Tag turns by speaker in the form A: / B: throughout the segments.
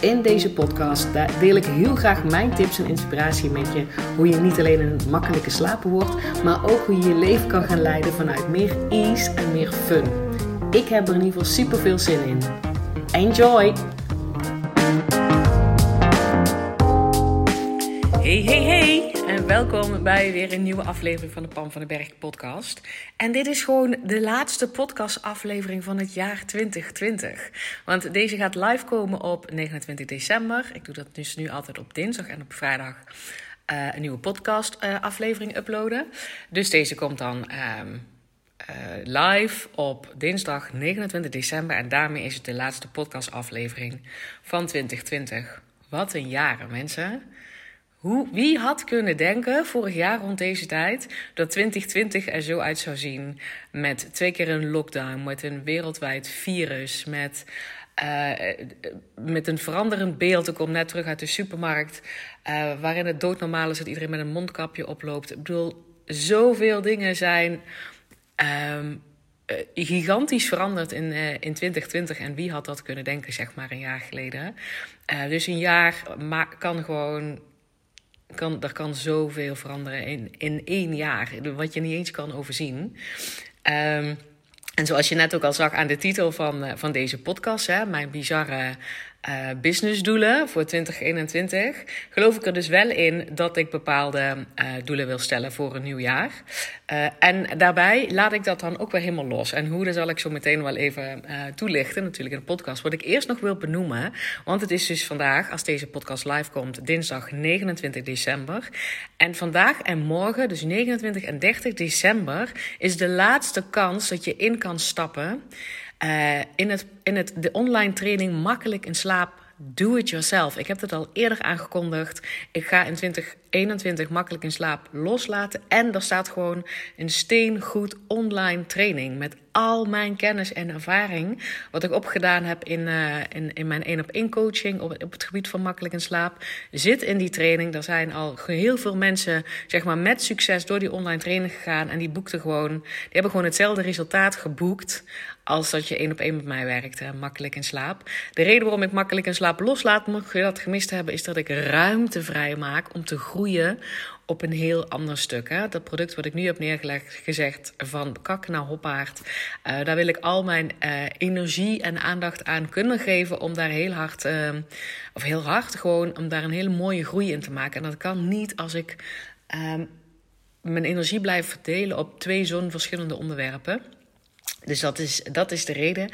A: In deze podcast deel ik heel graag mijn tips en inspiratie met je. Hoe je niet alleen een makkelijke slaper wordt, maar ook hoe je je leven kan gaan leiden vanuit meer ease en meer fun. Ik heb er in ieder geval super veel zin in. Enjoy! Hey, hey, hey! En welkom bij weer een nieuwe aflevering van de Pam van den Berg podcast. En dit is gewoon de laatste podcastaflevering van het jaar 2020. Want deze gaat live komen op 29 december. Ik doe dat dus nu altijd op dinsdag en op vrijdag uh, een nieuwe podcast uh, aflevering uploaden. Dus deze komt dan... Uh, uh, live op dinsdag 29 december. En daarmee is het de laatste podcastaflevering van 2020. Wat een jaren, mensen. Hoe, wie had kunnen denken vorig jaar rond deze tijd dat 2020 er zo uit zou zien? Met twee keer een lockdown, met een wereldwijd virus, met, uh, met een veranderend beeld. Ik kom net terug uit de supermarkt, uh, waarin het doodnormaal is dat iedereen met een mondkapje oploopt. Ik bedoel, zoveel dingen zijn. Um, gigantisch veranderd in, in 2020. En wie had dat kunnen denken, zeg maar, een jaar geleden. Dus een jaar kan gewoon kan, er kan zoveel veranderen in, in één jaar, wat je niet eens kan overzien. Um, en zoals je net ook al zag aan de titel van, uh, van deze podcast, hè, mijn bizarre uh, businessdoelen voor 2021, geloof ik er dus wel in dat ik bepaalde uh, doelen wil stellen voor een nieuw jaar. Uh, en daarbij laat ik dat dan ook weer helemaal los. En hoe, dat zal ik zo meteen wel even toelichten, natuurlijk in de podcast. Wat ik eerst nog wil benoemen, want het is dus vandaag, als deze podcast live komt, dinsdag 29 december. En vandaag en morgen, dus 29 en 30 december, is de laatste kans dat je in kan stappen. Uh, in, het, in het, de online training makkelijk in slaap. Do it yourself. Ik heb het al eerder aangekondigd. Ik ga in 2021 makkelijk in slaap loslaten. En er staat gewoon een steengoed online training. Met al mijn kennis en ervaring. Wat ik opgedaan heb in, uh, in, in mijn één op één coaching op, het gebied van makkelijk in slaap. Zit in die training. Er zijn al heel veel mensen zeg maar, met succes door die online training gegaan. En die boekten gewoon. Die hebben gewoon hetzelfde resultaat geboekt als dat je één op één met mij werkt, makkelijk in slaap. De reden waarom ik makkelijk in slaap loslaat, mocht je dat gemist hebben, is dat ik ruimte vrij maak om te groeien op een heel ander stuk. Hè. Dat product wat ik nu heb neergelegd, gezegd van kak naar hoppaard, uh, daar wil ik al mijn uh, energie en aandacht aan kunnen geven om daar heel hard, uh, of heel hard gewoon, om daar een hele mooie groei in te maken. En dat kan niet als ik ehm, mijn energie blijf verdelen op twee zo'n verschillende onderwerpen. Dus dat is, dat is de reden.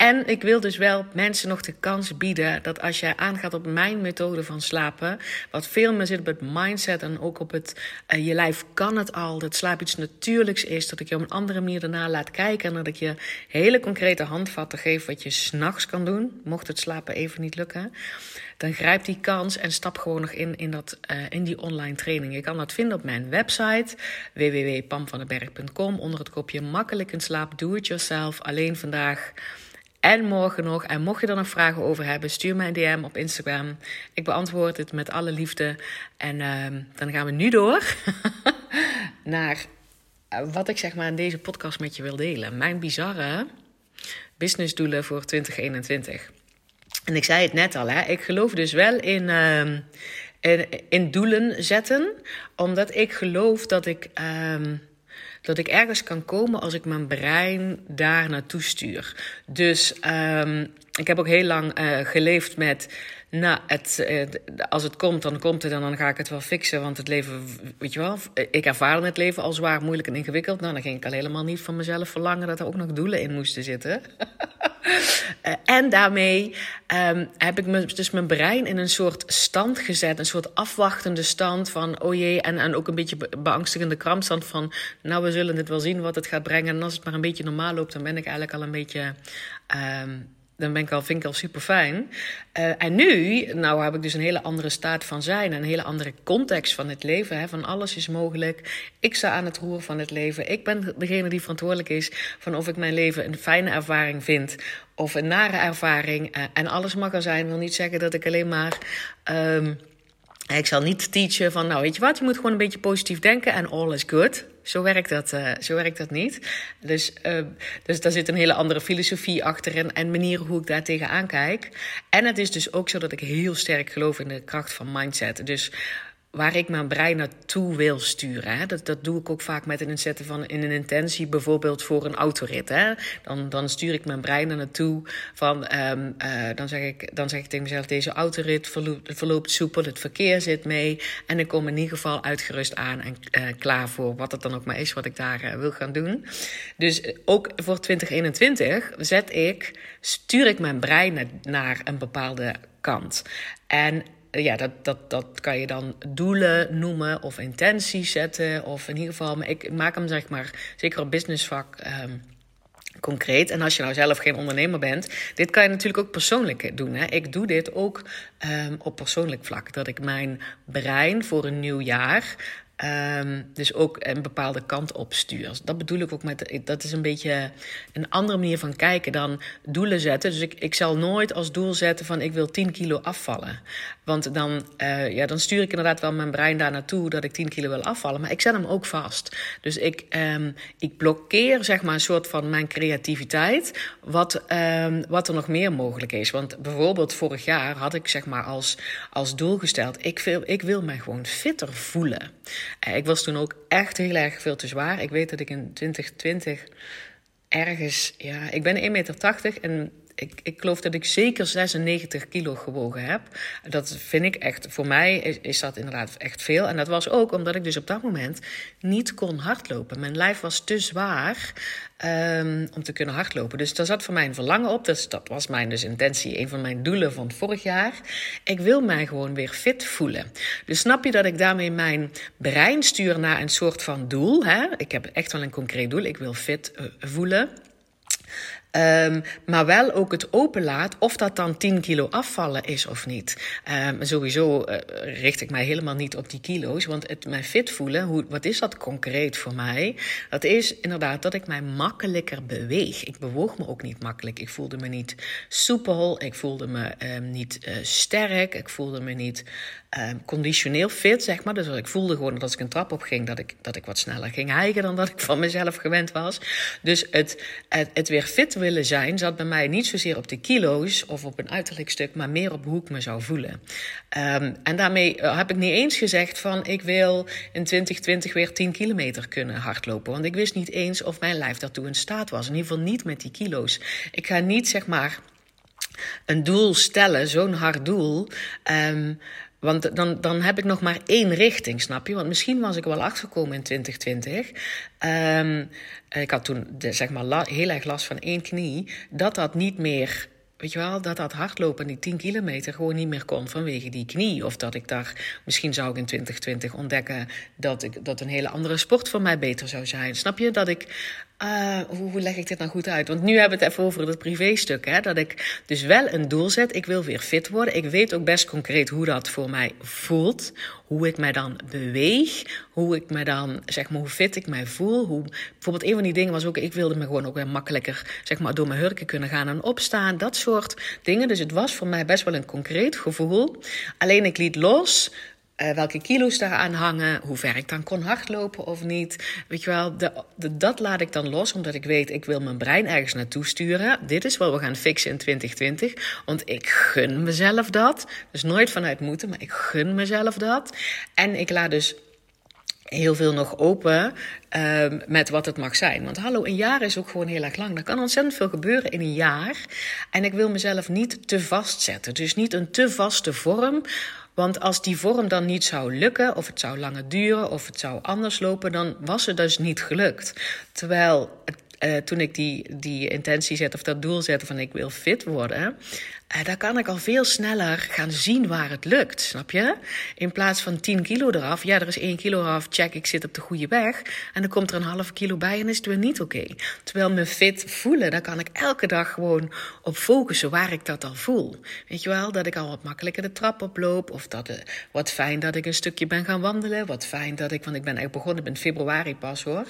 A: En ik wil dus wel mensen nog de kans bieden dat als jij aangaat op mijn methode van slapen, wat veel meer zit op het mindset en ook op het uh, je lijf kan het al, dat slaap iets natuurlijks is, dat ik je op een andere manier daarna laat kijken en dat ik je hele concrete handvatten geef wat je s'nachts kan doen, mocht het slapen even niet lukken. Dan grijp die kans en stap gewoon nog in, in, dat, uh, in die online training. Je kan dat vinden op mijn website www.pamvandenberg.com onder het kopje makkelijk in slaap, do it yourself, alleen vandaag en morgen nog. En mocht je er nog vragen over hebben, stuur mij een DM op Instagram. Ik beantwoord het met alle liefde. En uh, dan gaan we nu door naar uh, wat ik zeg maar in deze podcast met je wil delen. Mijn bizarre businessdoelen voor 2021. En ik zei het net al, hè, ik geloof dus wel in, in, in, doelen zetten, omdat ik geloof dat ik. Ehm, dat ik ergens kan komen als ik mijn brein daar naartoe stuur. Dus um, ik heb ook heel lang uh, geleefd met. Nou, het, uh, als het komt, dan komt het en dan ga ik het wel fixen. Want het leven, weet je wel, ik ervaar het leven al zwaar, moeilijk en ingewikkeld. Nou, dan ging ik al helemaal niet van mezelf verlangen dat er ook nog doelen in moesten zitten. en daarmee um, heb ik me, dus mijn brein in een soort stand gezet. Een soort afwachtende stand van, oh jee. En, en ook een beetje beangstigende krampstand van, nou, we zullen het wel zien wat het gaat brengen. En als het maar een beetje normaal loopt, dan ben ik eigenlijk al een beetje. Um, dan ben ik al, vind ik al super fijn. Uh, en nu, nou heb ik dus een hele andere staat van zijn. Een hele andere context van het leven. Hè, van alles is mogelijk. Ik sta aan het roer van het leven. Ik ben degene die verantwoordelijk is van of ik mijn leven een fijne ervaring vind. Of een nare ervaring. Uh, en alles mag er zijn. Wil niet zeggen dat ik alleen maar. Um, ik zal niet teachen van, nou weet je wat, je moet gewoon een beetje positief denken en all is good. Zo werkt dat, uh, zo werkt dat niet. Dus, uh, dus daar zit een hele andere filosofie achter en, en manieren hoe ik daar tegenaan kijk. En het is dus ook zo dat ik heel sterk geloof in de kracht van mindset. Dus waar ik mijn brein naartoe wil sturen. Hè. Dat, dat doe ik ook vaak met het zetten van in een intentie, bijvoorbeeld voor een autorit. Hè. Dan, dan stuur ik mijn brein er naartoe van, um, uh, dan, zeg ik, dan zeg ik tegen mezelf, deze autorit verloopt, verloopt soepel, het verkeer zit mee en ik kom in ieder geval uitgerust aan en uh, klaar voor wat het dan ook maar is wat ik daar uh, wil gaan doen. Dus ook voor 2021 zet ik, stuur ik mijn brein naar een bepaalde kant. En ja, dat, dat, dat kan je dan doelen noemen of intenties zetten. Of in ieder geval, maar ik maak hem zeg maar, zeker op businessvak, um, concreet. En als je nou zelf geen ondernemer bent, dit kan je natuurlijk ook persoonlijk doen. Hè? Ik doe dit ook um, op persoonlijk vlak. Dat ik mijn brein voor een nieuw jaar Um, dus ook een bepaalde kant op stuur. Dat bedoel ik ook met. Dat is een beetje een andere manier van kijken dan doelen zetten. Dus ik, ik zal nooit als doel zetten van ik wil 10 kilo afvallen. Want dan, uh, ja, dan stuur ik inderdaad wel mijn brein daar naartoe dat ik 10 kilo wil afvallen. Maar ik zet hem ook vast. Dus ik, um, ik blokkeer zeg maar een soort van mijn creativiteit. Wat, um, wat er nog meer mogelijk is. Want bijvoorbeeld vorig jaar had ik zeg maar als, als doel gesteld: ik wil, ik wil mij gewoon fitter voelen. Uh, ik was toen ook echt heel erg veel te zwaar. Ik weet dat ik in 2020 ergens, ja, ik ben 1,80 meter en ik, ik geloof dat ik zeker 96 kilo gewogen heb. Dat vind ik echt, voor mij is, dat inderdaad echt veel. En dat was ook omdat ik dus op dat moment niet kon hardlopen. Mijn lijf was te zwaar um, om te kunnen hardlopen. Dus daar zat voor mij een verlangen op. Dat was mijn dus intentie, een van mijn doelen van vorig jaar. Ik wil mij gewoon weer fit voelen. Dus snap je dat ik daarmee mijn brein stuur naar een soort van doel? Hè? Ik heb echt wel een concreet doel. Ik wil fit uh, voelen. Um, maar wel ook het openlaat of dat dan 10 kilo afvallen is of niet. Um, sowieso uh, richt ik mij helemaal niet op die kilo's. Want het mij fit voelen, hoe, wat is dat concreet voor mij? Dat is inderdaad dat ik mij makkelijker beweeg. Ik bewoog me ook niet makkelijk. Ik voelde me niet soepel. Ik voelde me um, niet uh, sterk. Ik voelde me niet conditioneel fit, zeg maar. Dus ik voelde gewoon dat als ik een trap op ging, dat ik, dat ik wat sneller ging hijgen dan dat ik van mezelf gewend was. Dus het, het, het weer fit willen zijn zat bij mij niet zozeer op de kilo's of op een uiterlijk stuk, maar meer op hoe ik me zou voelen. Um, en daarmee eh, heb ik niet eens gezegd van ik wil in 2020 weer 10 kilometer kunnen hardlopen. Want ik wist niet eens of mijn lijf daartoe in staat was. In ieder geval niet met die kilo's. Ik ga niet zeg maar een doel stellen, zo'n hard doel. Um, want dan, dan heb ik nog maar één richting, snap je? Want misschien was ik wel achtergekomen in 2020. Um, ik had toen zeg maar heel erg last van één knie. Dat dat niet meer weet je wel, dat dat hardlopen, die 10 kilometer, gewoon niet meer kon vanwege die knie. Of dat ik daar, misschien zou ik in 2020 ontdekken dat, ik, dat een hele andere sport voor mij beter zou zijn. Snap je? Dat ik uh, hoe, leg ik dit nou goed uit? Want nu hebben we het even over het privéstuk. Hè? Dat ik dus wel een doel zet. Ik wil weer fit worden. Ik weet ook best concreet hoe dat voor mij voelt. Hoe ik mij dan beweeg. Hoe ik me dan, zeg maar, hoe fit ik mij voel. Hoe, bijvoorbeeld een van die dingen was ook, ik wilde me gewoon ook weer makkelijker, zeg maar, door mijn hurken kunnen gaan en opstaan. Dat soort dingen. Dus het was voor mij best wel een concreet gevoel. Alleen ik liet los uh, welke kilo's daaraan hangen, hoe ver ik dan kon hardlopen of niet. Weet je wel, de, dat laat ik dan los, omdat ik weet, ik wil mijn brein ergens naartoe sturen. Dit is wat we gaan fixen in 2020, want ik gun mezelf dat. Dus nooit vanuit moeten, maar ik gun mezelf dat. En ik laat dus heel veel nog open uh, met wat het mag zijn. Want hallo, een jaar is ook gewoon heel erg lang. Er kan ontzettend veel gebeuren in een jaar. En ik wil mezelf niet te vastzetten. Dus niet een te vaste vorm want als die vorm dan niet zou lukken, of het zou langer duren, of het zou anders lopen, dan was het dus niet gelukt. Terwijl uh, toen ik die, die intentie zette, of dat doel zette van ik wil fit worden, uh, daar kan ik al veel sneller gaan zien waar het lukt, snap je? In plaats van 10 kilo eraf, ja, er is 1 kilo eraf, check, ik zit op de goede weg. En dan komt er een half kilo bij en is het weer niet oké. Terwijl me fit voelen, daar kan ik elke dag gewoon op focussen waar ik dat al voel. Weet je wel, dat ik al wat makkelijker de trap oploop. Of dat, uh, wat fijn dat ik een stukje ben gaan wandelen. Wat fijn dat ik, want ik ben echt begonnen in februari pas hoor.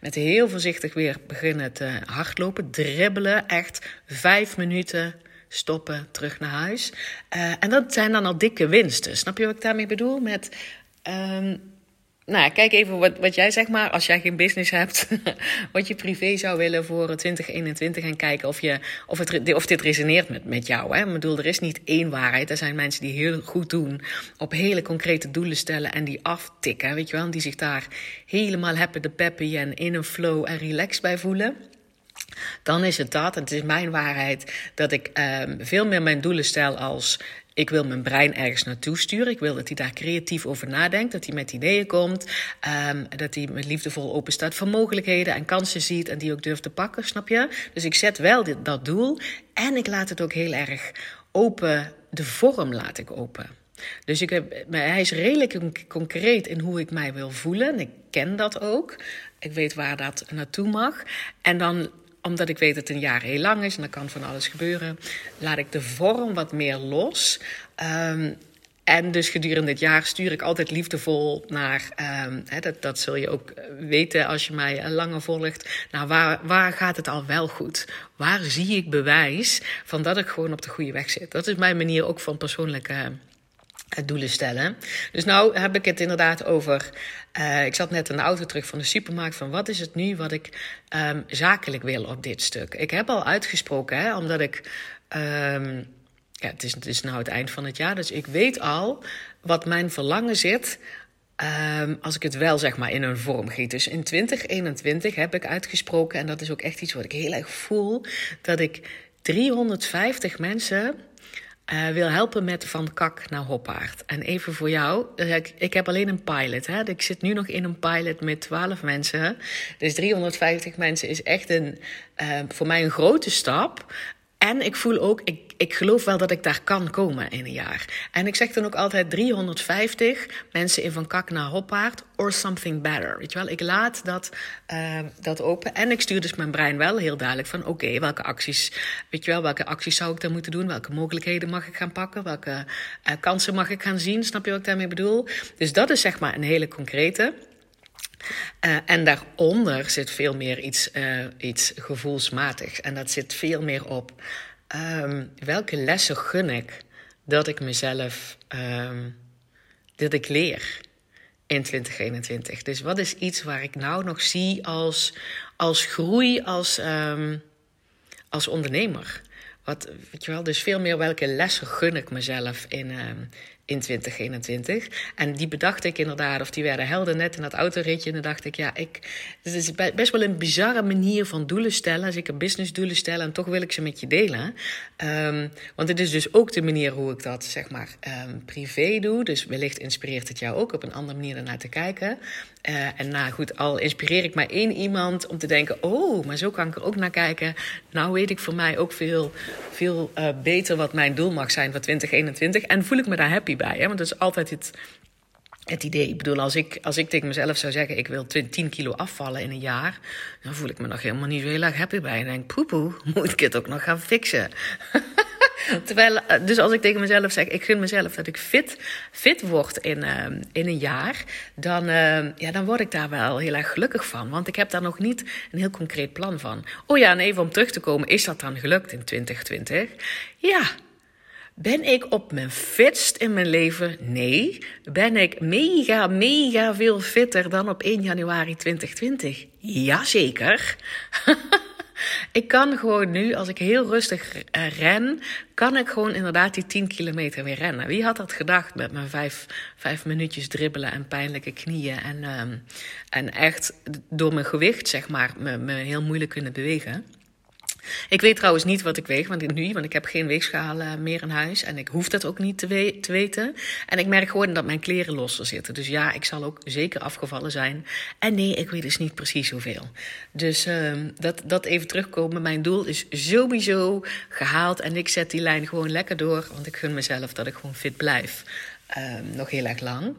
A: Met heel voorzichtig weer beginnen te hardlopen, dribbelen. Echt vijf minuten stoppen, terug naar huis. Uh, en dat zijn dan al dikke winsten. Snap je wat ik daarmee bedoel? Met. Um, nou, kijk even wat, wat jij zeg maar, als jij geen business hebt, wat je privé zou willen voor 2021 en kijken of, je, of, het, of dit resoneert met, met jou. Hè? Ik bedoel, er is niet één waarheid. Er zijn mensen die heel goed doen op hele concrete doelen stellen en die aftikken, weet je wel, die zich daar helemaal happy de peppy en in een flow en relaxed bij voelen. Dan is het dat, en het is mijn waarheid, dat ik um, veel meer mijn doelen stel als ik wil mijn brein ergens naartoe sturen. Ik wil dat hij daar creatief over nadenkt. Dat hij met ideeën komt. Um, dat hij met liefdevol open staat voor mogelijkheden en kansen ziet. En die ook durft te pakken, snap je? Dus ik zet wel dit, dat doel. En ik laat het ook heel erg open. De vorm laat ik open. Dus ik heb, hij is redelijk concreet in hoe ik mij wil voelen. En ik ken dat ook. Ik weet waar dat naartoe mag. En dan omdat ik weet dat het een jaar heel lang is en er kan van alles gebeuren, laat ik de vorm wat meer los. Um, en dus gedurende het jaar stuur ik altijd liefdevol naar, hè, dat, dat zul je ook weten als je mij langer volgt. Nou, waar, waar gaat het al wel goed? Waar zie ik bewijs van dat ik gewoon op de goede weg zit? Dat is mijn manier ook van persoonlijke doelen stellen. Dus nou heb ik het inderdaad over. Uh, ik zat net in de auto terug van de supermarkt. Van wat is het nu wat ik um, zakelijk wil op dit stuk? Ik heb al uitgesproken, hè, omdat ik. Um, ja, het is, het is nou het eind van het jaar, dus ik weet al wat mijn verlangen zit. Um, als ik het wel zeg maar in een vorm giet. Dus in 2021 heb ik uitgesproken, en dat is ook echt iets wat ik heel erg voel, dat ik 350 mensen uh, wil helpen met van kak naar hoppaard. En even voor jou, eh, ik, ik heb alleen een pilot. Hè? Ik zit nu nog in een pilot met 12 mensen. Dus 350 mensen is echt een, uh, voor mij een grote stap. En ik voel ook, ik geloof wel dat ik daar kan komen in een jaar. En ik zeg dan ook altijd 350 mensen in van kak naar hoppaard or something better. Weet je wel, ik laat dat, uh, dat open. En ik stuur dus mijn brein wel heel duidelijk van oké, welke acties, weet je wel, welke acties zou ik dan moeten doen? Welke mogelijkheden mag ik gaan pakken? Welke uh, kansen mag ik gaan zien? Snap je wat ik daarmee bedoel? Dus dat is zeg maar een hele concrete. Uh, en daaronder zit veel meer iets, uh, iets gevoelsmatig. En dat zit veel meer op um, welke lessen gun ik dat ik mezelf, um, dat ik leer in 2021. Dus wat is iets waar ik nou nog zie als, als groei, als, um, als ondernemer? Wat, weet je wel, dus veel meer welke lessen gun ik mezelf in, in 2021. En die bedacht ik inderdaad, of die werden helder net in dat autoritje. En dan dacht ik, ja, ik, het is best wel een bizarre manier van doelen stellen. Als ik een business doelen stel en toch wil ik ze met je delen. Um, want het is dus ook de manier hoe ik dat, zeg maar, um, privé doe. Dus wellicht inspireert het jou ook op een andere manier ernaar te kijken. Uh, en nou goed, al inspireer ik maar één iemand om te denken: oh, maar zo kan ik er ook naar kijken. Nou weet ik voor mij ook veel, veel uh, beter wat mijn doel mag zijn voor 2021. En voel ik me daar happy bij. Hè? Want dat is altijd het, het idee. Ik bedoel, als ik, als ik tegen mezelf zou zeggen: ik wil 10 kilo afvallen in een jaar. dan voel ik me nog helemaal niet heel erg happy bij. En denk: poepoe, moet ik het ook nog gaan fixen? Terwijl, eh, dus als ik tegen mezelf zeg, ik gun mezelf dat ik fit, fit word in, uh, in een jaar, dan, uh, ja, dan word ik daar wel heel erg gelukkig van. Want ik heb daar nog niet een heel concreet plan van. Oh ja, en even om terug te komen, is dat dan gelukt in 2020? Ja. Ben ik op mijn fitst in mijn leven? Nee. Ben ik mega, mega veel fitter dan op 1 januari 2020? Jazeker. Ik kan gewoon nu, als ik heel rustig uh, ren, kan ik gewoon inderdaad die 10 kilometer weer rennen. Wie had dat gedacht met mijn vijf, vijf minuutjes dribbelen en pijnlijke knieën en, um, en echt door mijn gewicht, zeg maar, me, me heel moeilijk kunnen bewegen. Ik weet trouwens niet wat ik weeg want nu, want ik heb geen weegschaal meer in huis. En ik hoef dat ook niet te, we te, weten. En ik merk gewoon dat mijn kleren losser zitten. Dus ja, ik zal ook zeker afgevallen zijn. En nee, ik weet dus niet precies hoeveel. Dus uh, dat, dat even terugkomen. Mijn doel is sowieso gehaald. En ik zet die lijn gewoon lekker door. Want ik gun mezelf dat ik gewoon fit blijf. Uh, nog heel erg lang.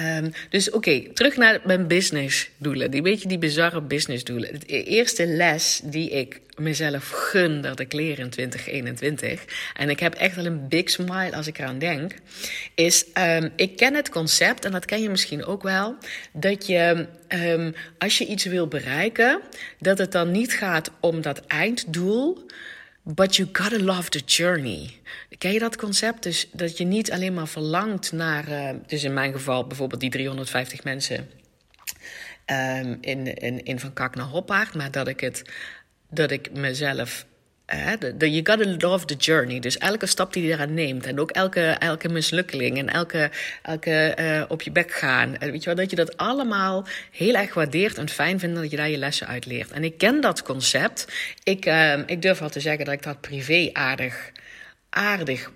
A: Um, dus oké, terug naar mijn businessdoelen. Die beetje die bizarre businessdoelen. De eerste les die ik mezelf gun dat ik leer in 2021. En ik heb echt wel een big smile als ik eraan denk. Is, um, ik ken het concept, en dat ken je misschien ook wel. Dat je, als je iets wil bereiken, dat het dan niet gaat om dat einddoel. But you gotta love the journey. Ken je dat concept? Dus dat je niet alleen maar verlangt naar, uh, dus in mijn geval bijvoorbeeld die 350 mensen um, in, in, in Van Kak naar Hoppaard, maar dat ik, het, dat ik mezelf you gotta love the journey. Dus elke stap die je eraan neemt. En ook elke, elke mislukkeling. En elke, elke uh, op je bek gaan. En weet je wel, dat je dat allemaal heel erg waardeert en fijn vindt. Dat je daar je lessen uit leert. En ik ken dat concept. Ik, uh, ik durf wel te zeggen dat ik dat privé aardig, aardig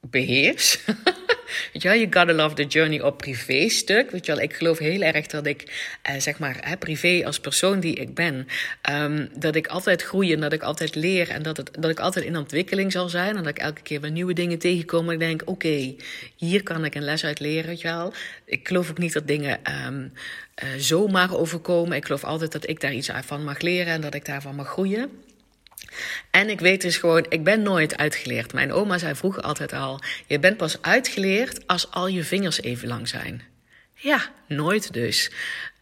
A: beheers. Weet je you gotta love the journey op privé stuk. Weet je wel, ik geloof heel erg dat ik, eh, zeg maar, hè, privé als persoon die ik ben, um, dat ik altijd groei en dat ik altijd leer en dat, het, dat ik altijd in ontwikkeling zal zijn. En dat ik elke keer weer nieuwe dingen tegenkom en ik denk, oké, hier kan ik een les uit leren, weet. Ik geloof ook niet dat dingen um, uh, zomaar overkomen. Ik geloof altijd dat ik daar iets van mag leren en dat ik daarvan mag groeien. En ik weet dus gewoon, ik ben nooit uitgeleerd. Mijn oma zei vroeger altijd al: je bent pas uitgeleerd als al je vingers even lang zijn. Ja, nooit dus.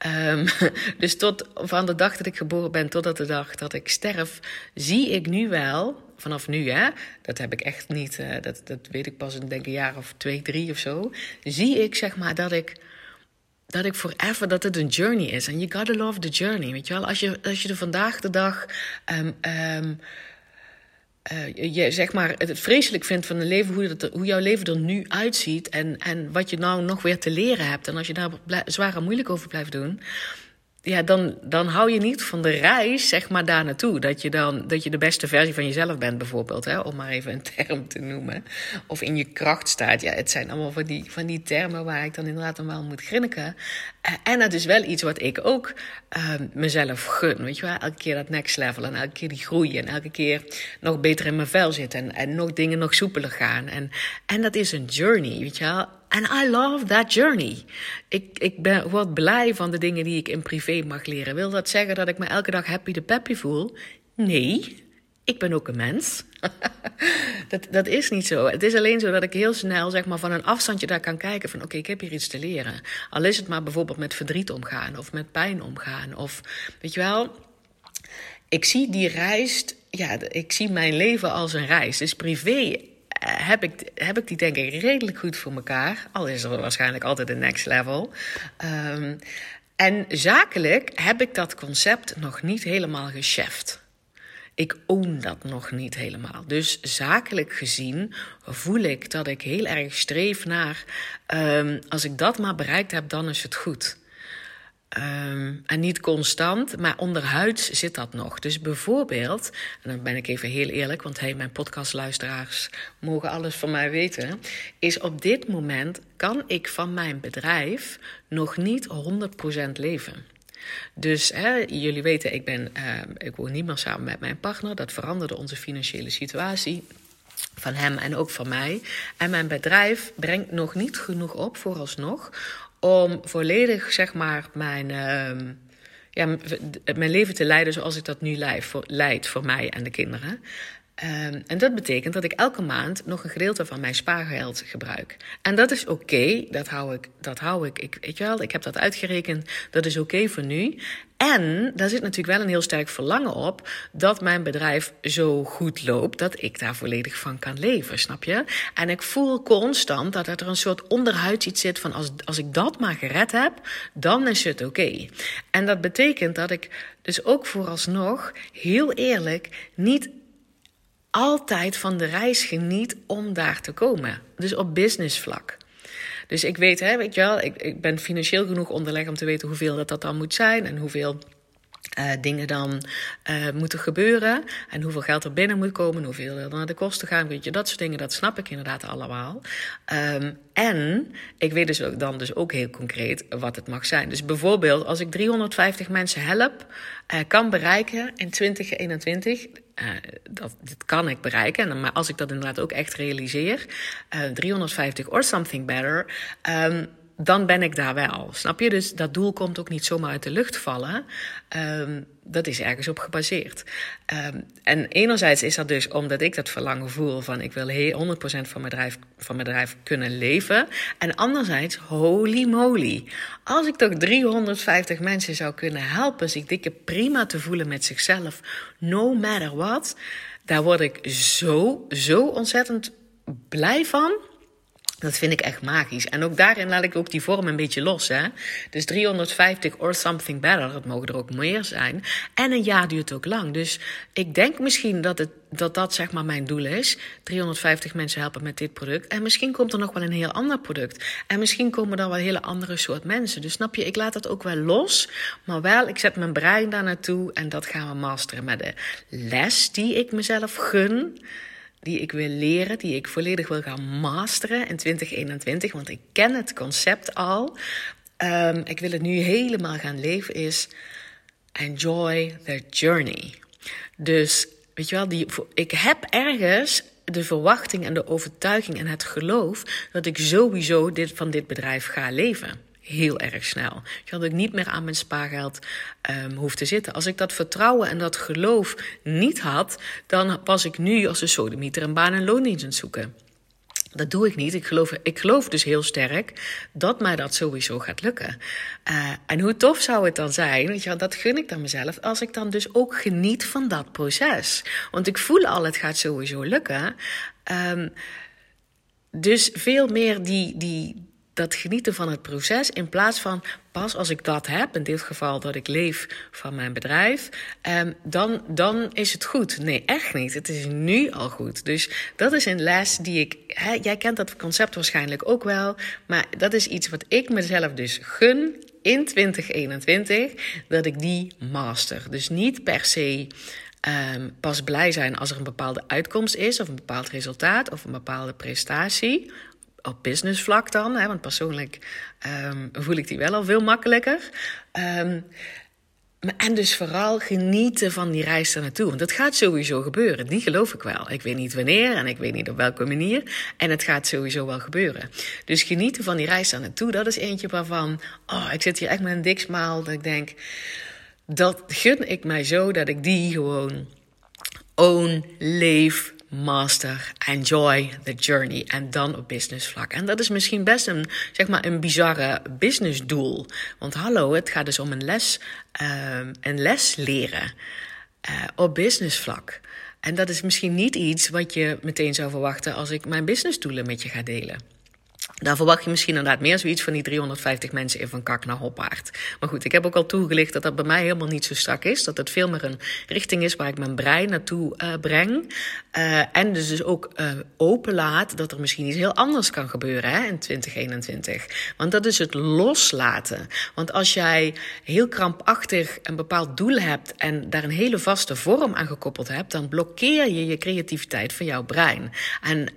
A: Um, dus tot van de dag dat ik geboren ben, totdat de dag dat ik sterf, zie ik nu wel, vanaf nu hè, dat heb ik echt niet, uh, dat, dat weet ik pas in denk een jaar of twee, drie of zo, zie ik zeg maar dat ik dat ik forever, dat het een journey is. En you gotta love the journey, weet je wel. Als je, als je er vandaag de dag... Um, um, uh, je zeg maar het vreselijk vindt van een leven, hoe, dat, hoe jouw leven er nu uitziet en, en wat je nou nog weer te leren hebt. En als je daar zwaar en moeilijk over blijft doen, ja, dan, dan hou je niet van de reis, zeg maar, daar naartoe. Dat je dan dat je de beste versie van jezelf bent, bijvoorbeeld, hè, om maar even een term te noemen. Of in je kracht staat. Ja, het zijn allemaal van die, van die termen waar ik dan inderdaad wel moet grinniken. En dat is wel iets wat ik ook uh, mezelf gun. Weet je wel, elke keer dat next level en elke keer die groei en elke keer nog beter in mijn vel zitten en, en nog dingen nog soepeler gaan. En, en dat is een journey, weet je wel. And I love that journey. Ik, ik ben, word blij van de dingen die ik in privé mag leren. Wil dat zeggen dat ik me elke dag happy de peppy voel? Nee, ik ben ook een mens. dat, dat is niet zo. Het is alleen zo dat ik heel snel zeg maar, van een afstandje daar kan kijken van oké, ik heb hier iets te leren. Al is het maar bijvoorbeeld met verdriet omgaan of met pijn omgaan. Of weet je wel, ik zie die reis, ja, ik zie mijn leven als een reis. Dus privé heb ik, heb ik die denk ik redelijk goed voor elkaar. Al is er waarschijnlijk altijd een next level. Um, en zakelijk heb ik dat concept nog niet helemaal gecheft. Ik own dat nog niet helemaal. Dus zakelijk gezien voel ik dat ik heel erg streef naar. Um, als ik dat maar bereikt heb, dan is het goed. Um, en niet constant, maar onderhuids zit dat nog. Dus bijvoorbeeld, en dan ben ik even heel eerlijk, want hey, mijn podcastluisteraars mogen alles van mij weten, is op dit moment kan ik van mijn bedrijf nog niet 100% leven. Dus hè, jullie weten, ik, ben, uh, ik woon niet meer samen met mijn partner. Dat veranderde onze financiële situatie. Van hem en ook van mij. En mijn bedrijf brengt nog niet genoeg op, vooralsnog, om volledig zeg maar mijn, uh, ja, mijn leven te leiden zoals ik dat nu leid voor, leid voor mij en de kinderen. Um, en dat betekent dat ik elke maand nog een gedeelte van mijn spaargeld gebruik. En dat is oké, dat hou ik, dat hou ik, ik, weet je wel, ik heb dat uitgerekend, dat is oké voor nu. En daar zit natuurlijk wel een heel sterk verlangen op dat mijn bedrijf zo goed loopt dat ik daar volledig van kan leven, snap je? En ik voel constant dat er een soort onderhuid iets zit van als, als ik dat maar gered heb, dan is het oké. En dat betekent dat ik dus ook vooralsnog heel eerlijk niet altijd van de reis geniet om daar te komen. Dus op business vlak. Dus ik weet, hè, weet je wel, ik, ik ben financieel genoeg onderleg om te weten hoeveel dat, dat dan moet zijn en hoeveel uh, dingen dan uh, moeten gebeuren. En hoeveel geld er binnen moet komen, hoeveel er naar de kosten gaan. Weet je, dat soort dingen, dat snap ik inderdaad allemaal. Um, en ik weet dus ook, dan dus ook heel concreet wat het mag zijn. Dus bijvoorbeeld, als ik 350 mensen help, uh, kan bereiken in 2021. Dat, dit kan ik bereiken. En, maar als ik dat inderdaad ook echt realiseer, 350 or something better. Um, dan ben ik daar wel. Snap je? Dus dat doel komt ook niet zomaar uit de lucht vallen. Um, dat is ergens op gebaseerd. Um, en enerzijds is dat dus omdat ik dat verlangen voel van ik wil 100% van mijn, bedrijf, van mijn kunnen leven. En anderzijds, holy moly. Als ik toch 350 mensen zou kunnen helpen zich dikke prima te voelen met zichzelf, no matter what. Daar word ik zo, zo ontzettend blij van. Dat vind ik echt magisch. En ook daarin laat ik ook die vorm een beetje los. Hè? Dus 350 or something better, het mogen er ook meer zijn. En een jaar duurt ook lang. Dus ik denk misschien dat het, dat, dat zeg maar mijn doel is. 350 mensen helpen met dit product. En misschien komt er nog wel een heel ander product. En misschien komen er wel hele andere soort mensen. Dus snap je, ik laat dat ook wel los. Maar wel, ik zet mijn brein daar naartoe. En dat gaan we masteren met de les die ik mezelf gun die ik wil leren, die ik volledig wil gaan masteren in 2021, want ik ken het concept al. Um, ik wil het nu helemaal gaan leven, is enjoy the journey. Dus, weet je wel, die, ik heb ergens de verwachting en de overtuiging en het geloof dat ik sowieso dit, van dit bedrijf ga leven heel erg snel. Dat ik niet meer aan mijn spaargeld um, hoef te zitten. Als ik dat vertrouwen en dat geloof niet had, dan was ik nu als een sodemieter een baan en loondienst aan het zoeken. Dat doe ik niet. Ik geloof, ik geloof dus heel sterk dat mij dat sowieso gaat lukken. Uh, en hoe tof zou het dan zijn, weet je, dat gun ik dan mezelf, als ik dan dus ook geniet van dat proces. Want ik voel al, het gaat sowieso lukken. Um, dus veel meer die, die, dat genieten van het proces in plaats van pas als ik dat heb, in dit geval dat ik leef van mijn bedrijf, um, dan, dan is het goed. Nee, echt niet. Het is nu al goed. Dus dat is een les die ik. Hè, jij kent dat concept waarschijnlijk ook wel, maar dat is iets wat ik mezelf dus gun in 2021, dat ik die master. Dus niet per se. Um, pas blij zijn als er een bepaalde uitkomst is, of een bepaald resultaat, of een bepaalde prestatie op business vlak dan, hè, want persoonlijk um, voel ik die wel al veel makkelijker. Um, en dus vooral genieten van die reis daar naartoe. Want dat gaat sowieso gebeuren. Die geloof ik wel. Ik weet niet wanneer en ik weet niet op welke manier. En het gaat sowieso wel gebeuren. Dus genieten van die reis daar naartoe, dat is eentje waarvan. Oh, ik zit hier echt met een dik smaal. Dat ik denk. Dat gun ik mij zo dat ik die gewoon own, leef, master, enjoy the journey. En dan op business vlak. En dat is misschien best een, zeg maar, een bizarre business doel. Want hallo, het gaat dus om een les, uh, een les leren uh, op business vlak. En dat is misschien niet iets wat je meteen zou verwachten als ik mijn businessdoelen met je ga delen. Daar verwacht je misschien inderdaad meer zoiets van die 350 mensen in van kak naar hoppaard. Maar goed, ik heb ook al toegelicht dat dat bij mij helemaal niet zo strak is. Dat het veel meer een richting is waar ik mijn brein naartoe uh, breng. Uh, en dus, dus ook uh, open laat dat er misschien iets heel anders kan gebeuren hè, in 2021. Want dat is het loslaten. Want als jij heel krampachtig een bepaald doel hebt en daar een hele vaste vorm aan gekoppeld hebt, dan blokkeer je je creativiteit van jouw brein. En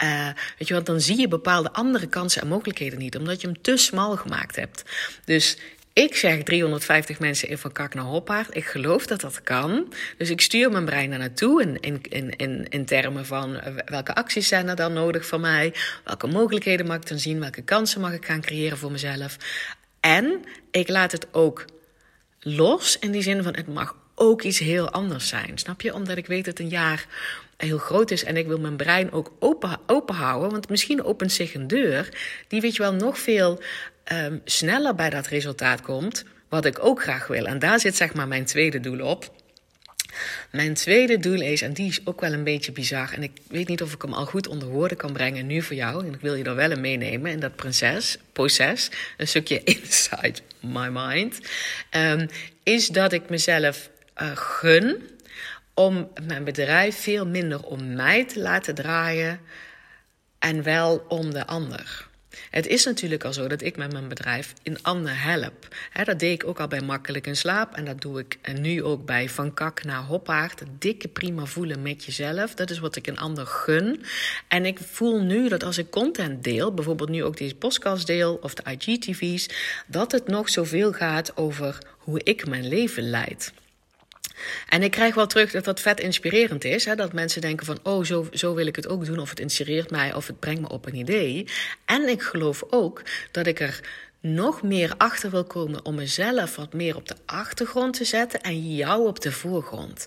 A: weet je wat, dan zie je bepaalde andere kansen en mogelijkheden niet, omdat je hem te smal gemaakt hebt. Dus ik zeg 350 mensen in van kak naar hoppaard. Ik geloof dat dat kan. Dus ik stuur mijn brein daar naartoe in, in, in, in termen van eh, welke acties zijn er dan nodig van mij? Welke mogelijkheden mag ik dan zien? Welke kansen mag ik gaan creëren voor mezelf? En ik laat het ook los in die zin van het mag ook iets heel anders zijn. Snap je? Omdat ik weet dat een jaar heel groot is en ik wil mijn brein ook open, open houden. Want misschien opent zich een deur die, weet je wel, nog veel um, sneller bij dat resultaat komt. Wat ik ook graag wil. En daar zit zeg maar mijn tweede doel op. Mijn tweede doel is, en die is ook wel een beetje bizar, en ik weet niet of ik hem al goed onder woorden kan brengen nu voor jou, en ik wil je er wel in meenemen in dat prinses, proces, een stukje inside my mind, um, is dat ik mezelf uh, gun om mijn bedrijf veel minder om mij te laten draaien en wel om de ander. Het is natuurlijk al zo dat ik met mijn bedrijf in ander help. dat deed ik ook al bij Makkelijk in Slaap. En dat doe ik nu ook bij Van Kak naar Hoppaard. dikke prima voelen met jezelf. Dat is wat ik een ander gun. En ik voel nu dat als ik content deel, bijvoorbeeld nu ook deze podcast deel of de IGTV's, dat het nog zoveel gaat over hoe ik mijn leven leid. En ik krijg wel terug dat dat vet inspirerend is. Hè? Dat mensen denken van, oh, zo, zo wil ik het ook doen. Of het inspireert mij, of het brengt me op een idee. En ik geloof ook dat ik er nog meer achter wil komen om mezelf wat meer op de achtergrond te zetten en jou op de voorgrond.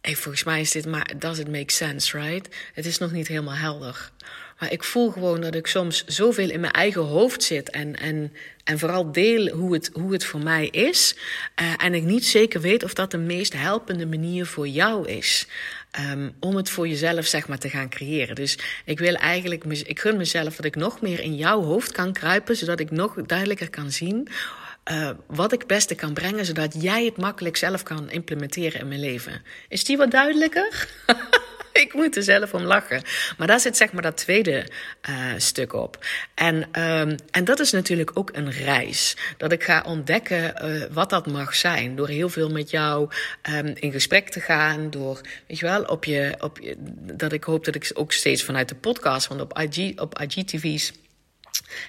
A: Hey, volgens mij is dit maar, does it make sense, right? Het is nog niet helemaal helder. Maar ik voel gewoon dat ik soms zoveel in mijn eigen hoofd zit. En, en, en vooral deel hoe het, hoe het voor mij is. Uh, en ik niet zeker weet of dat de meest helpende manier voor jou is. Um, om het voor jezelf zeg maar te gaan creëren. Dus ik wil eigenlijk, ik gun mezelf dat ik nog meer in jouw hoofd kan kruipen. Zodat ik nog duidelijker kan zien. Uh, wat ik het beste kan brengen, zodat jij het makkelijk zelf kan implementeren in mijn leven. Is die wat duidelijker? ik moet er zelf om lachen. Maar daar zit zeg maar dat tweede uh, stuk op. En, um, en dat is natuurlijk ook een reis. Dat ik ga ontdekken uh, wat dat mag zijn. Door heel veel met jou um, in gesprek te gaan. Door, weet je wel, op je, op je, dat ik hoop dat ik ook steeds vanuit de podcast, want op, IG, op IGTV's.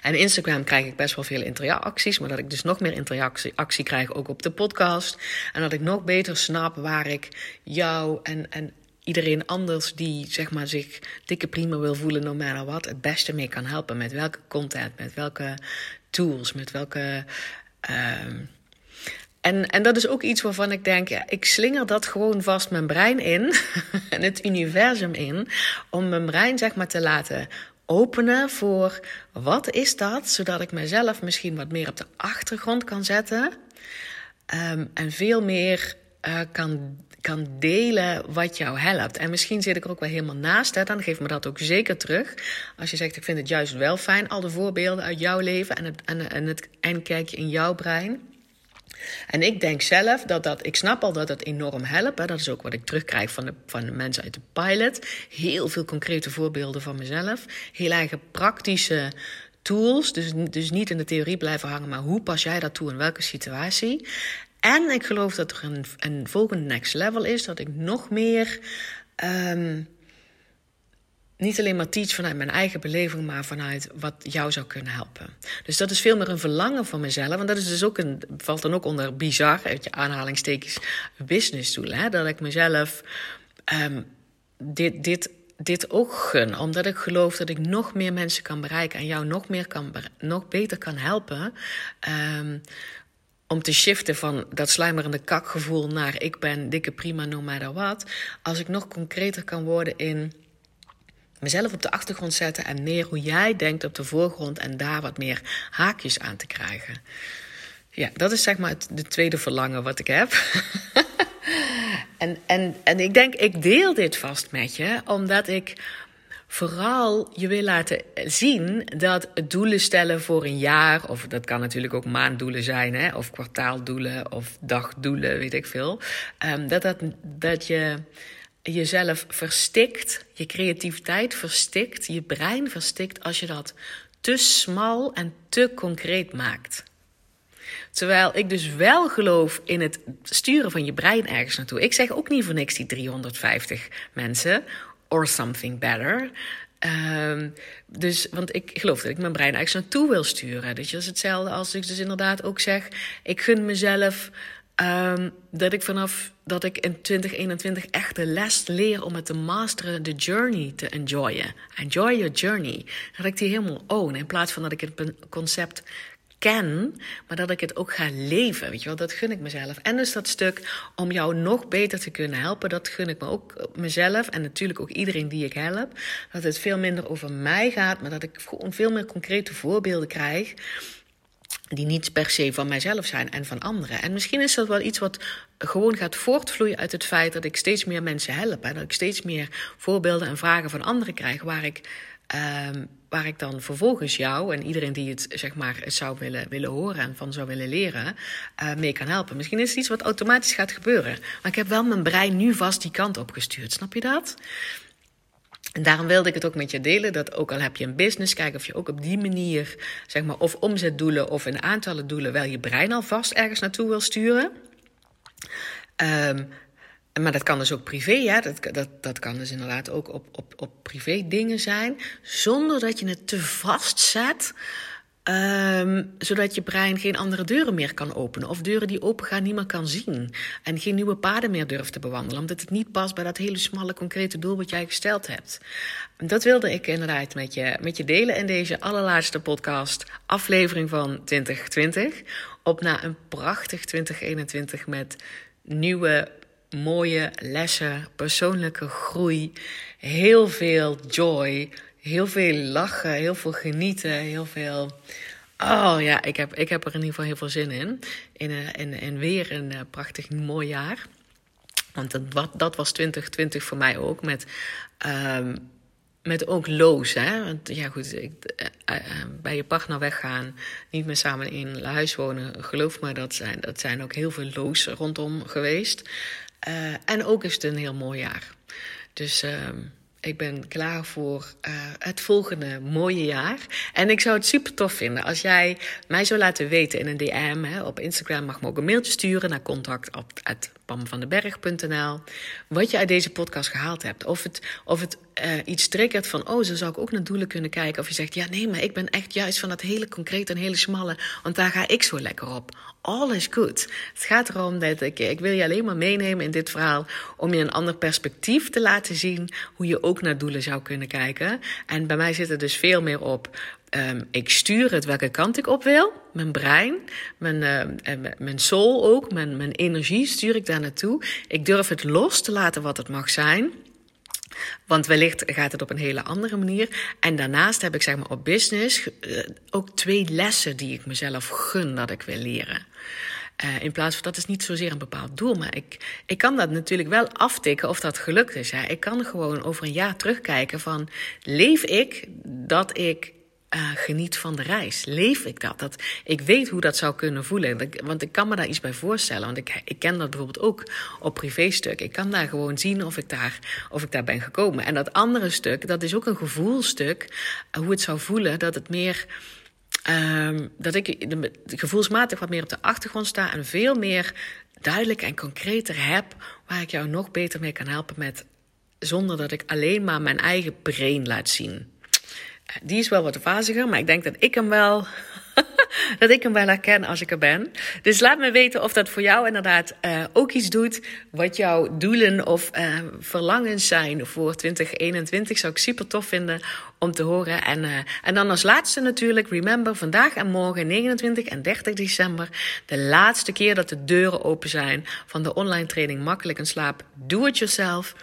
A: En Instagram krijg ik best wel veel interacties, maar dat ik dus nog meer interactie actie krijg ook op de podcast. En dat ik nog beter snap waar ik jou en, en iedereen anders die zeg maar, zich dikke prima wil voelen, no matter what, het beste mee kan helpen. Met welke content, met welke tools, met welke. Uh, en, en dat is ook iets waarvan ik denk, ja, ik slinger dat gewoon vast mijn brein in en het universum in, om mijn brein zeg maar te laten openen voor wat is dat, zodat ik mezelf misschien wat meer op de achtergrond kan zetten um, en veel meer uh, kan kan delen wat jou helpt. En misschien zit ik er ook wel helemaal naast. Dan geef me dat ook zeker terug. Als je zegt, ik vind het juist wel fijn. Al de voorbeelden uit jouw leven en het, en, en het eindkijkje in jouw brein. En ik denk zelf dat dat, ik snap al dat dat enorm helpt. Dat is ook wat ik terugkrijg van de, van de mensen uit de pilot. Heel veel concrete voorbeelden van mezelf. Heel eigen praktische tools. Dus, dus niet in de theorie blijven hangen, maar hoe pas jij dat toe in welke situatie? En ik geloof dat er een, een volgende next level is, dat ik nog meer. Um, niet alleen maar teach vanuit mijn eigen beleving, maar vanuit wat jou zou kunnen helpen. Dus dat is veel meer een verlangen van mezelf. En dat is dus ook een, valt dan ook onder bizar, uit je aanhalingstekens, business doelen. Hè? Dat ik mezelf um, dit, dit, dit ook gun. Omdat ik geloof dat ik nog meer mensen kan bereiken en jou nog, meer kan, nog beter kan helpen. Um, om te shiften van dat sluimerende kakgevoel naar ik ben dikke prima no matter what. Als ik nog concreter kan worden in mezelf op de achtergrond zetten en meer hoe jij denkt op de voorgrond en daar wat meer haakjes aan te krijgen. Ja, dat is zeg maar het de tweede verlangen wat ik heb. en, en, en ik denk, ik deel dit vast met je, omdat ik vooral je wil laten zien dat doelen stellen voor een jaar, of dat kan natuurlijk ook maanddoelen zijn, hè, of kwartaaldoelen of dagdoelen, weet ik veel. Um, dat, dat, dat je jezelf verstikt, je creativiteit verstikt, je brein verstikt als je dat te smal en te concreet maakt. Terwijl ik dus wel geloof in het sturen van je brein ergens naartoe. Ik zeg ook niet voor niks die 350 mensen or something better. Um, dus, want ik geloof dat ik mijn brein eigenlijk naartoe wil sturen. Dus dat is hetzelfde als ik dus inderdaad ook zeg: ik gun mezelf um, dat ik vanaf dat ik in 2021 echt de les leer om het te masteren, de journey te enjoyen. Enjoy your journey. Dat ik die helemaal own. In plaats van dat ik het concept ken, maar dat ik het ook ga leven. Weet je wel, dat gun ik mezelf. En dus dat stuk om jou nog beter te kunnen helpen, dat gun ik me ook mezelf en natuurlijk ook iedereen die ik help. Dat het veel minder over mij gaat, maar dat ik veel meer concrete voorbeelden krijg. Die niet per se van mijzelf zijn en van anderen. En misschien is dat wel iets wat gewoon gaat voortvloeien uit het feit dat ik steeds meer mensen help. En dat ik steeds meer voorbeelden en vragen van anderen krijg waar ik Um, waar ik dan vervolgens jou en iedereen die het zeg maar zou willen, willen horen en van zou willen leren, uh, mee kan helpen. Misschien is het iets wat automatisch gaat gebeuren. Maar ik heb wel mijn brein nu vast die kant op gestuurd. Snap je dat? En daarom wilde ik het ook met je delen. Dat ook al heb je een business, kijk of je ook op die manier, zeg maar, of omzetdoelen of in aantallen doelen, wel je brein alvast ergens naartoe wil sturen. Um, maar dat kan dus ook privé, ja. Dat, dat, dat kan dus inderdaad ook op, op, op privé dingen zijn. Zonder dat je het te vast zet. Um, zodat je brein geen andere deuren meer kan openen. Of deuren die open gaan niet meer kan zien. En geen nieuwe paden meer durft te bewandelen. Omdat het niet past bij dat hele smalle, concrete doel wat jij gesteld hebt. Dat wilde ik inderdaad met je, met je delen in deze allerlaatste podcast. Aflevering van 2020. Op na een prachtig 2021 met nieuwe mooie lessen, persoonlijke groei, heel veel joy, heel veel lachen, heel veel genieten, heel veel. Oh ja, ik heb, ik heb er in ieder geval heel veel zin in. In, uh, in, in weer een uh, prachtig mooi jaar. Want dat, dat was 2020 voor mij ook. Met, um, met ook loos. Hè? Want ja, goed, ik, uh, bij je partner weggaan, niet meer samen in huis wonen. Geloof me, dat zijn, dat zijn ook heel veel loos rondom geweest. En ook is het een heel mooi jaar. Dus uh, ik ben klaar voor uh, het volgende mooie jaar. En ik zou het super tof vinden als jij mij zou laten weten in een DM. Hè, op Instagram mag me ook een mailtje sturen naar contact.pamvandenberg.nl. Wat je uit deze podcast gehaald hebt. Of het, of het uh, iets triggert van, oh, zo zou ik ook naar doelen kunnen kijken. Of je zegt, ja, nee, maar ik ben echt juist van dat hele concreet en hele smalle, want daar ga ik zo lekker op. All is good. Het gaat erom dat ik, wil je alleen maar meenemen in dit verhaal om je een ander perspectief te laten zien hoe je ook naar doelen zou kunnen kijken. En bij mij zit er dus veel meer op. Um, ik stuur het welke kant ik op wil. Mijn brein, mijn, uh, mijn soul ook, mijn, mijn energie stuur ik daar naartoe. Ik durf het los te laten wat het mag zijn. Want wellicht gaat het op een hele andere manier. En daarnaast heb ik zeg maar op business uh, ook twee lessen die ik mezelf gun dat ik wil leren. Uh, in plaats van dat is niet zozeer een bepaald doel, maar ik, ik kan dat natuurlijk wel aftikken of dat gelukt is. Hè. Ik kan gewoon over een jaar terugkijken van leef ik dat ik uh, geniet van de reis? Leef ik dat? dat? Ik weet hoe dat zou kunnen voelen. Want ik kan me daar iets bij voorstellen. Want ik, ik ken dat bijvoorbeeld ook op privéstuk. Ik kan daar gewoon zien of ik daar, of ik daar ben gekomen. En dat andere stuk, dat is ook een gevoelstuk. Uh, hoe het zou voelen dat het meer. Um, dat ik de, gevoelsmatig wat meer op de achtergrond sta en veel meer duidelijk en concreter heb waar ik jou nog beter mee kan helpen met zonder dat ik alleen maar mijn eigen brain laat zien. Die is wel wat vaziger, maar ik denk dat ik hem wel. dat ik hem wel herken als ik er ben. Dus laat me weten of dat voor jou inderdaad uh, ook iets doet. Wat jouw doelen of uh, verlangens zijn voor 2021. Zou ik super tof vinden om te horen. En, uh, en dan als laatste natuurlijk, remember, vandaag en morgen 29 en 30 december. De laatste keer dat de deuren open zijn van de online training Makkelijk en Slaap. Do it yourself.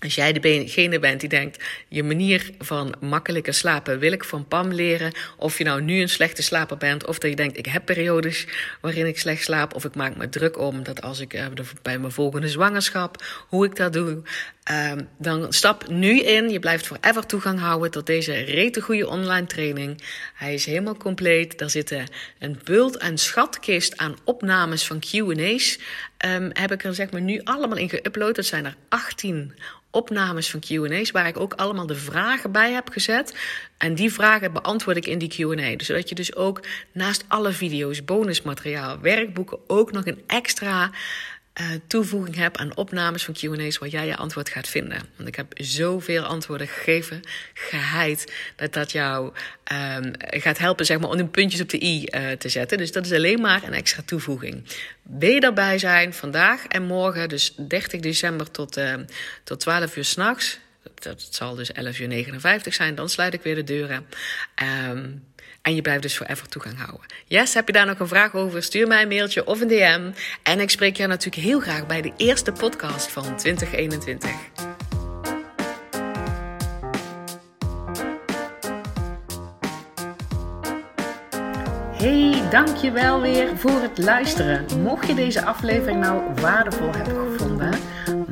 A: Als jij degene bent die denkt, je manier van makkelijker slapen wil ik van Pam leren. Of je nou nu een slechte slaper bent, of dat je denkt, ik heb periodes waarin ik slecht slaap. Of ik maak me druk om dat als ik uh, bij mijn volgende zwangerschap, hoe ik dat doe. Uh, dan stap nu in. Je blijft forever toegang houden tot deze rete goede online training. Hij is helemaal compleet. Daar zitten een bult en schatkist aan opnames van Q&A's. Um, heb ik er zeg maar nu allemaal in geüpload. Dat zijn er 18 opnames van QA's, waar ik ook allemaal de vragen bij heb gezet. En die vragen beantwoord ik in die QA. Dus zodat je dus ook naast alle video's, bonusmateriaal, werkboeken ook nog een extra toevoeging heb aan opnames van QA's waar jij je antwoord gaat vinden. Want ik heb zoveel antwoorden gegeven, geheid, dat dat jou um, gaat helpen zeg maar, om de puntjes op de i uh, te zetten. Dus dat is alleen maar een extra toevoeging. Wil je daarbij zijn vandaag en morgen, dus 30 december tot, uh, tot 12 uur s'nachts. Dat zal dus 11 uur 59 zijn, dan sluit ik weer de deuren. Um, en je blijft dus forever toegang houden. Yes, heb je daar nog een vraag over? Stuur mij een mailtje of een DM. En ik spreek je natuurlijk heel graag bij de eerste podcast van 2021. Hey, dankjewel weer voor het luisteren. Mocht je deze aflevering nou waardevol hebben gevonden,